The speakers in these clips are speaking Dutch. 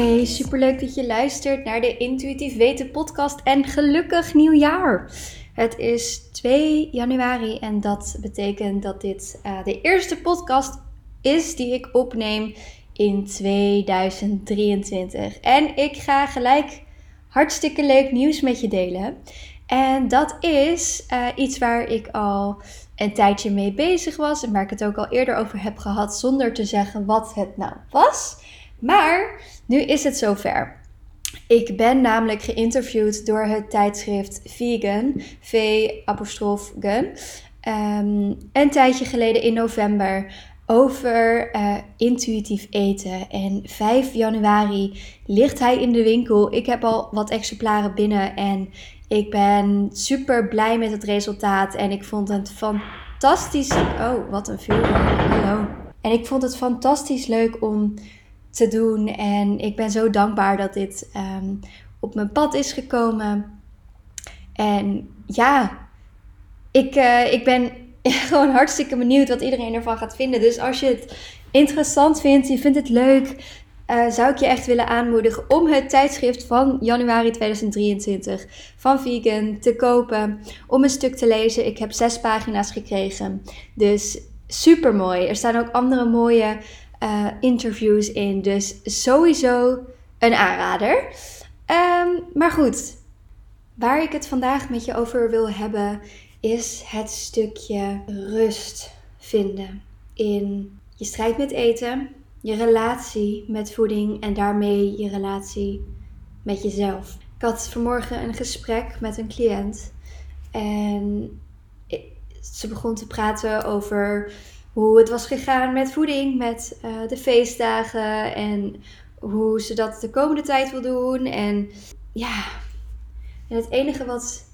Hey, superleuk dat je luistert naar de Intuïtief Weten podcast en gelukkig nieuwjaar. Het is 2 januari en dat betekent dat dit uh, de eerste podcast is die ik opneem in 2023. En ik ga gelijk hartstikke leuk nieuws met je delen. En dat is uh, iets waar ik al een tijdje mee bezig was en waar ik het ook al eerder over heb gehad zonder te zeggen wat het nou was. Maar nu is het zover. Ik ben namelijk geïnterviewd door het tijdschrift Vegan, V-apostrof-gun, um, een tijdje geleden in november over uh, intuïtief eten. En 5 januari ligt hij in de winkel. Ik heb al wat exemplaren binnen en ik ben super blij met het resultaat. En ik vond het fantastisch. Oh, wat een vuur. Hallo. En ik vond het fantastisch leuk om te doen. En ik ben zo dankbaar dat dit um, op mijn pad is gekomen. En ja, ik, uh, ik ben gewoon hartstikke benieuwd wat iedereen ervan gaat vinden. Dus als je het interessant vindt, je vindt het leuk, uh, zou ik je echt willen aanmoedigen om het tijdschrift van januari 2023 van Vegan te kopen. Om een stuk te lezen. Ik heb zes pagina's gekregen. Dus super mooi. Er staan ook andere mooie uh, interviews in. Dus sowieso een aanrader. Um, maar goed, waar ik het vandaag met je over wil hebben, is het stukje rust vinden in je strijd met eten, je relatie met voeding en daarmee je relatie met jezelf. Ik had vanmorgen een gesprek met een cliënt en ze begon te praten over hoe het was gegaan met voeding, met uh, de feestdagen en hoe ze dat de komende tijd wil doen. En ja, en het enige wat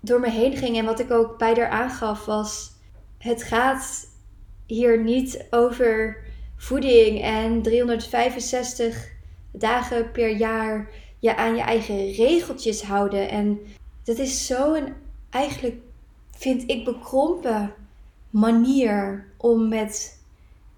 door me heen ging en wat ik ook bij haar aangaf was: het gaat hier niet over voeding en 365 dagen per jaar je aan je eigen regeltjes houden. En dat is zo'n eigenlijk, vind ik, bekrompen manier om met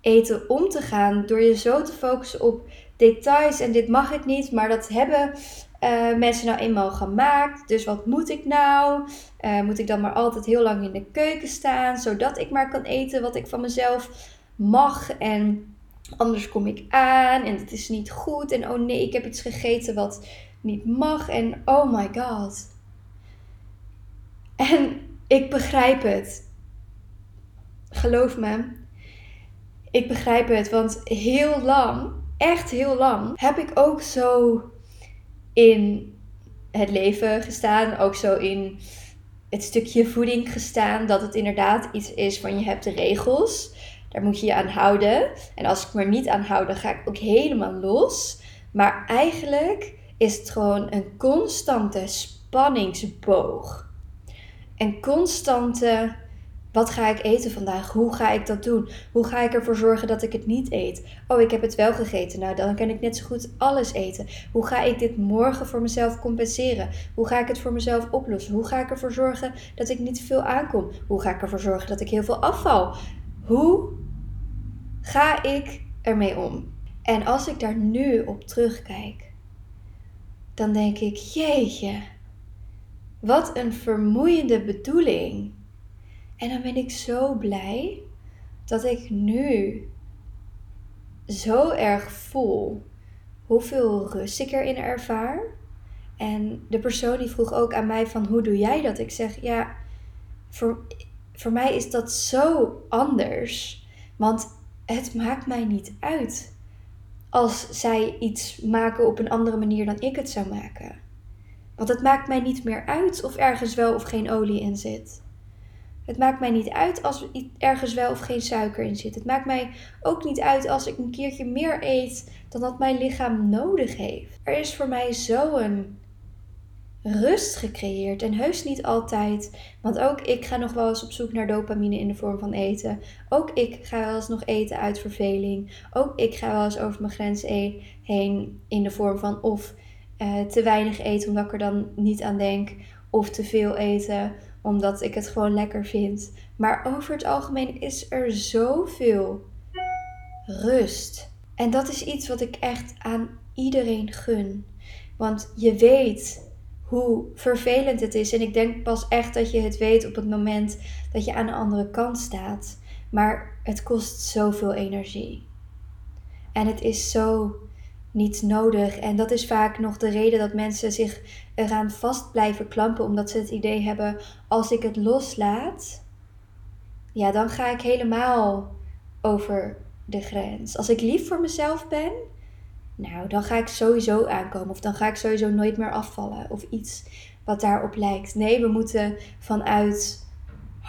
eten om te gaan. Door je zo te focussen op details en dit mag ik niet, maar dat hebben uh, mensen nou eenmaal gemaakt. Dus wat moet ik nou? Uh, moet ik dan maar altijd heel lang in de keuken staan, zodat ik maar kan eten wat ik van mezelf mag en anders kom ik aan en het is niet goed en oh nee, ik heb iets gegeten wat niet mag en oh my god. En ik begrijp het. Geloof me, ik begrijp het, want heel lang, echt heel lang, heb ik ook zo in het leven gestaan, ook zo in het stukje voeding gestaan, dat het inderdaad iets is van je hebt de regels, daar moet je je aan houden. En als ik me niet aan hou, dan ga ik ook helemaal los. Maar eigenlijk is het gewoon een constante spanningsboog. Een constante wat ga ik eten vandaag? Hoe ga ik dat doen? Hoe ga ik ervoor zorgen dat ik het niet eet? Oh, ik heb het wel gegeten. Nou, dan kan ik net zo goed alles eten. Hoe ga ik dit morgen voor mezelf compenseren? Hoe ga ik het voor mezelf oplossen? Hoe ga ik ervoor zorgen dat ik niet veel aankom? Hoe ga ik ervoor zorgen dat ik heel veel afval? Hoe ga ik ermee om? En als ik daar nu op terugkijk, dan denk ik: jeetje, wat een vermoeiende bedoeling en dan ben ik zo blij dat ik nu zo erg voel hoeveel rust ik erin ervaar. En de persoon die vroeg ook aan mij van hoe doe jij dat? Ik zeg ja, voor, voor mij is dat zo anders. Want het maakt mij niet uit als zij iets maken op een andere manier dan ik het zou maken. Want het maakt mij niet meer uit of ergens wel of geen olie in zit. Het maakt mij niet uit als er ergens wel of geen suiker in zit. Het maakt mij ook niet uit als ik een keertje meer eet dan dat mijn lichaam nodig heeft. Er is voor mij zo'n rust gecreëerd. En heus niet altijd. Want ook ik ga nog wel eens op zoek naar dopamine in de vorm van eten. Ook ik ga wel eens nog eten uit verveling. Ook ik ga wel eens over mijn grens e- heen in de vorm van of uh, te weinig eten omdat ik er dan niet aan denk. Of te veel eten omdat ik het gewoon lekker vind. Maar over het algemeen is er zoveel rust. En dat is iets wat ik echt aan iedereen gun. Want je weet hoe vervelend het is. En ik denk pas echt dat je het weet op het moment dat je aan de andere kant staat. Maar het kost zoveel energie. En het is zo niet nodig. En dat is vaak nog de reden dat mensen zich eraan vast blijven klampen, omdat ze het idee hebben: als ik het loslaat, ja, dan ga ik helemaal over de grens. Als ik lief voor mezelf ben, nou, dan ga ik sowieso aankomen. Of dan ga ik sowieso nooit meer afvallen. Of iets wat daarop lijkt. Nee, we moeten vanuit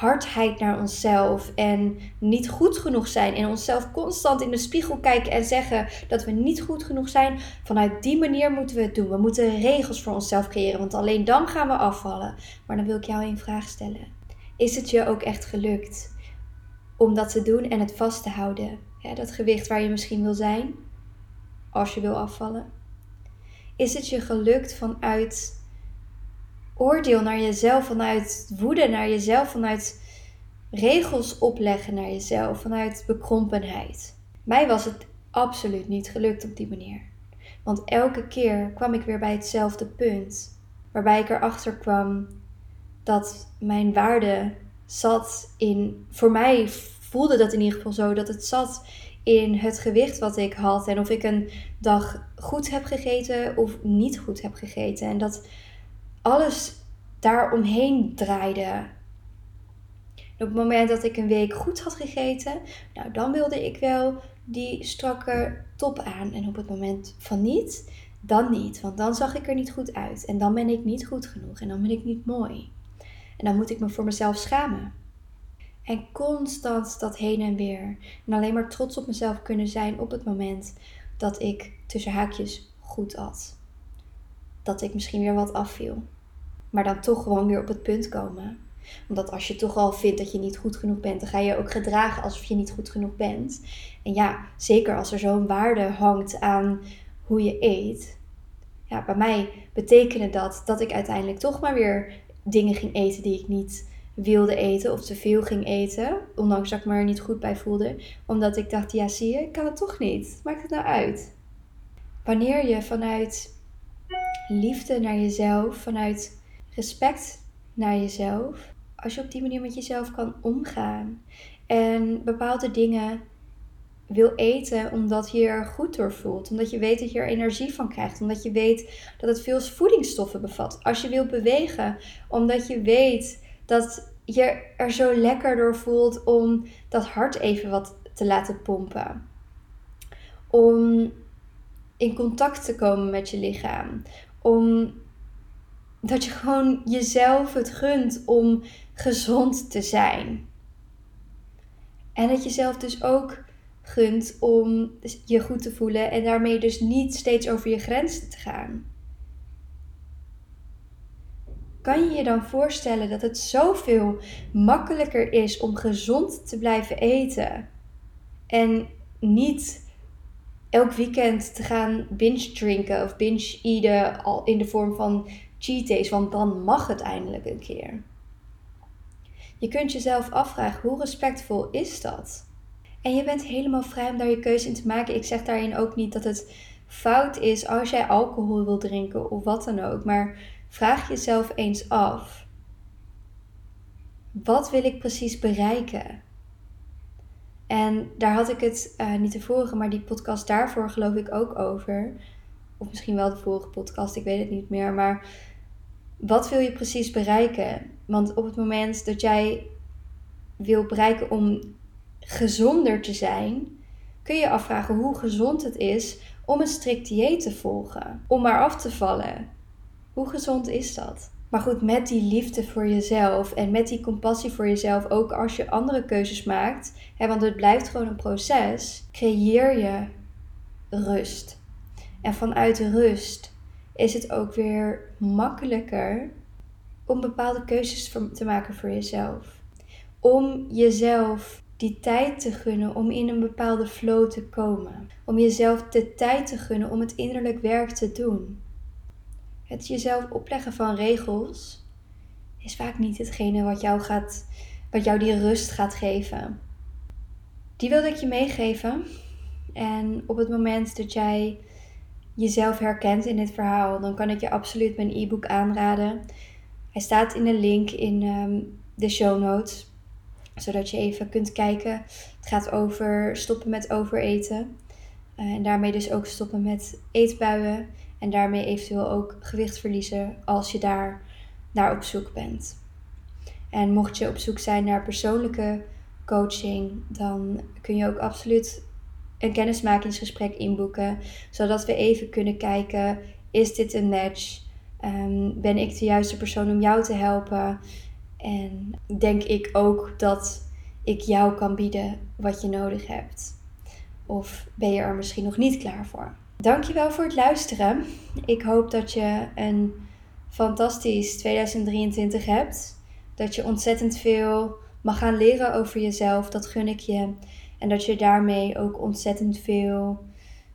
hardheid naar onszelf en niet goed genoeg zijn en onszelf constant in de spiegel kijken en zeggen dat we niet goed genoeg zijn, vanuit die manier moeten we het doen. We moeten regels voor onszelf creëren, want alleen dan gaan we afvallen. Maar dan wil ik jou een vraag stellen. Is het je ook echt gelukt om dat te doen en het vast te houden? Dat gewicht waar je misschien wil zijn, als je wil afvallen. Is het je gelukt vanuit oordeel naar jezelf, vanuit woede naar jezelf, vanuit regels opleggen naar jezelf, vanuit bekrompenheid. Mij was het absoluut niet gelukt op die manier. Want elke keer kwam ik weer bij hetzelfde punt, waarbij ik erachter kwam dat mijn waarde zat in, voor mij voelde dat in ieder geval zo, dat het zat in het gewicht wat ik had en of ik een dag goed heb gegeten of niet goed heb gegeten. En dat alles daaromheen draaide. op het moment dat ik een week goed had gegeten, nou dan wilde ik wel die strakke top aan. En op het moment van niet, dan niet. Want dan zag ik er niet goed uit. En dan ben ik niet goed genoeg. En dan ben ik niet mooi. En dan moet ik me voor mezelf schamen. En constant dat heen en weer. En alleen maar trots op mezelf kunnen zijn op het moment dat ik tussen haakjes goed at. Dat ik misschien weer wat afviel. Maar dan toch gewoon weer op het punt komen. Omdat als je toch al vindt dat je niet goed genoeg bent, dan ga je ook gedragen alsof je niet goed genoeg bent. En ja, zeker als er zo'n waarde hangt aan hoe je eet. Ja, bij mij betekende dat dat ik uiteindelijk toch maar weer dingen ging eten die ik niet wilde eten of te veel ging eten. Ondanks dat ik me er niet goed bij voelde. Omdat ik dacht, ja zie je, ik kan het toch niet. Maakt het nou uit? Wanneer je vanuit liefde naar jezelf, vanuit respect naar jezelf. Als je op die manier met jezelf kan omgaan. En bepaalde dingen wil eten omdat je er goed door voelt. Omdat je weet dat je er energie van krijgt. Omdat je weet dat het veel voedingsstoffen bevat. Als je wilt bewegen omdat je weet dat je er zo lekker door voelt om dat hart even wat te laten pompen. Om in contact te komen met je lichaam. Om dat je gewoon jezelf het gunt om gezond te zijn. En dat je zelf dus ook gunt om je goed te voelen en daarmee dus niet steeds over je grenzen te gaan. Kan je je dan voorstellen dat het zoveel makkelijker is om gezond te blijven eten en niet elk weekend te gaan binge drinken of binge eten al in de vorm van cheat days, want dan mag het eindelijk een keer. Je kunt jezelf afvragen, hoe respectvol is dat? En je bent helemaal vrij om daar je keuze in te maken. Ik zeg daarin ook niet dat het fout is als jij alcohol wil drinken of wat dan ook. Maar vraag jezelf eens af: wat wil ik precies bereiken? En daar had ik het uh, niet de vorige, maar die podcast daarvoor geloof ik ook over. Of misschien wel de vorige podcast, ik weet het niet meer. Maar wat wil je precies bereiken? Want op het moment dat jij wil bereiken om gezonder te zijn, kun je afvragen hoe gezond het is om een strikt dieet te volgen, om maar af te vallen. Hoe gezond is dat? Maar goed, met die liefde voor jezelf en met die compassie voor jezelf, ook als je andere keuzes maakt, hè, want het blijft gewoon een proces, creëer je rust. En vanuit rust is het ook weer makkelijker om bepaalde keuzes te maken voor jezelf. Om jezelf die tijd te gunnen om in een bepaalde flow te komen. Om jezelf de tijd te gunnen om het innerlijk werk te doen. Het jezelf opleggen van regels is vaak niet hetgene wat jou, gaat, wat jou die rust gaat geven. Die wilde ik je meegeven. En op het moment dat jij jezelf herkent in dit verhaal, dan kan ik je absoluut mijn e-book aanraden. Hij staat in een link in ehm, de show notes, zodat je even kunt kijken. Het gaat over stoppen met overeten. Uh, en daarmee dus ook stoppen met eetbuien. En daarmee eventueel ook gewicht verliezen als je daar naar op zoek bent. En mocht je op zoek zijn naar persoonlijke coaching, dan kun je ook absoluut een kennismakingsgesprek inboeken, zodat we even kunnen kijken: is dit een match? Um, ben ik de juiste persoon om jou te helpen? En denk ik ook dat ik jou kan bieden wat je nodig hebt? Of ben je er misschien nog niet klaar voor? Dankjewel voor het luisteren. Ik hoop dat je een fantastisch 2023 hebt. Dat je ontzettend veel mag gaan leren over jezelf. Dat gun ik je. En dat je daarmee ook ontzettend veel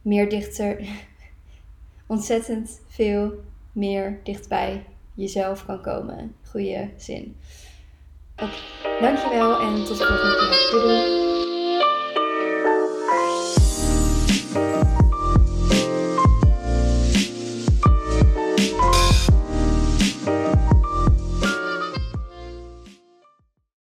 meer dichter. ontzettend veel meer dichtbij jezelf kan komen. Goeie zin. Oké, dankjewel en tot de volgende keer. Doei doei.